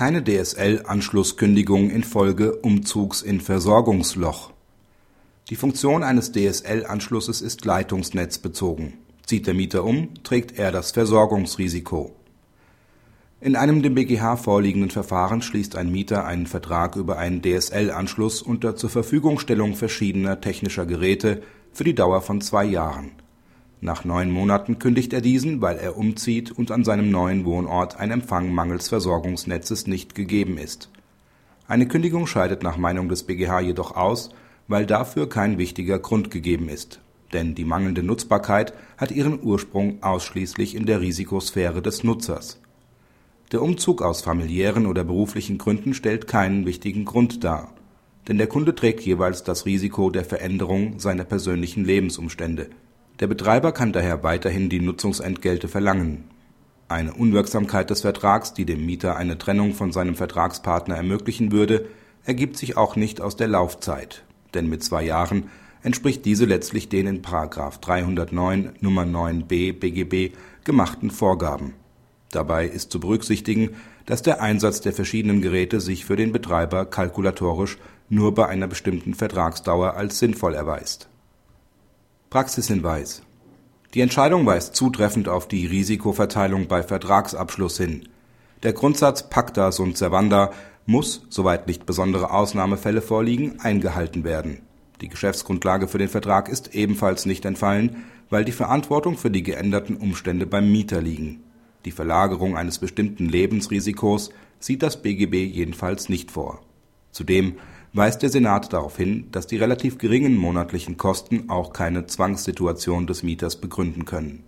Keine DSL-Anschlusskündigung infolge Umzugs in Versorgungsloch. Die Funktion eines DSL-Anschlusses ist leitungsnetzbezogen. Zieht der Mieter um, trägt er das Versorgungsrisiko. In einem dem BGH vorliegenden Verfahren schließt ein Mieter einen Vertrag über einen DSL-Anschluss unter Zurverfügungstellung verschiedener technischer Geräte für die Dauer von zwei Jahren. Nach neun Monaten kündigt er diesen, weil er umzieht und an seinem neuen Wohnort ein Empfang mangels Versorgungsnetzes nicht gegeben ist. Eine Kündigung scheidet nach Meinung des BGH jedoch aus, weil dafür kein wichtiger Grund gegeben ist. Denn die mangelnde Nutzbarkeit hat ihren Ursprung ausschließlich in der Risikosphäre des Nutzers. Der Umzug aus familiären oder beruflichen Gründen stellt keinen wichtigen Grund dar. Denn der Kunde trägt jeweils das Risiko der Veränderung seiner persönlichen Lebensumstände der Betreiber kann daher weiterhin die Nutzungsentgelte verlangen. Eine Unwirksamkeit des Vertrags, die dem Mieter eine Trennung von seinem Vertragspartner ermöglichen würde, ergibt sich auch nicht aus der Laufzeit, denn mit zwei Jahren entspricht diese letztlich den in § 309 Nr. 9b BGB gemachten Vorgaben. Dabei ist zu berücksichtigen, dass der Einsatz der verschiedenen Geräte sich für den Betreiber kalkulatorisch nur bei einer bestimmten Vertragsdauer als sinnvoll erweist Praxishinweis Die Entscheidung weist zutreffend auf die Risikoverteilung bei Vertragsabschluss hin. Der Grundsatz pacta sunt servanda muss, soweit nicht besondere Ausnahmefälle vorliegen, eingehalten werden. Die Geschäftsgrundlage für den Vertrag ist ebenfalls nicht entfallen, weil die Verantwortung für die geänderten Umstände beim Mieter liegen. Die Verlagerung eines bestimmten Lebensrisikos sieht das BGB jedenfalls nicht vor. Zudem weist der Senat darauf hin, dass die relativ geringen monatlichen Kosten auch keine Zwangssituation des Mieters begründen können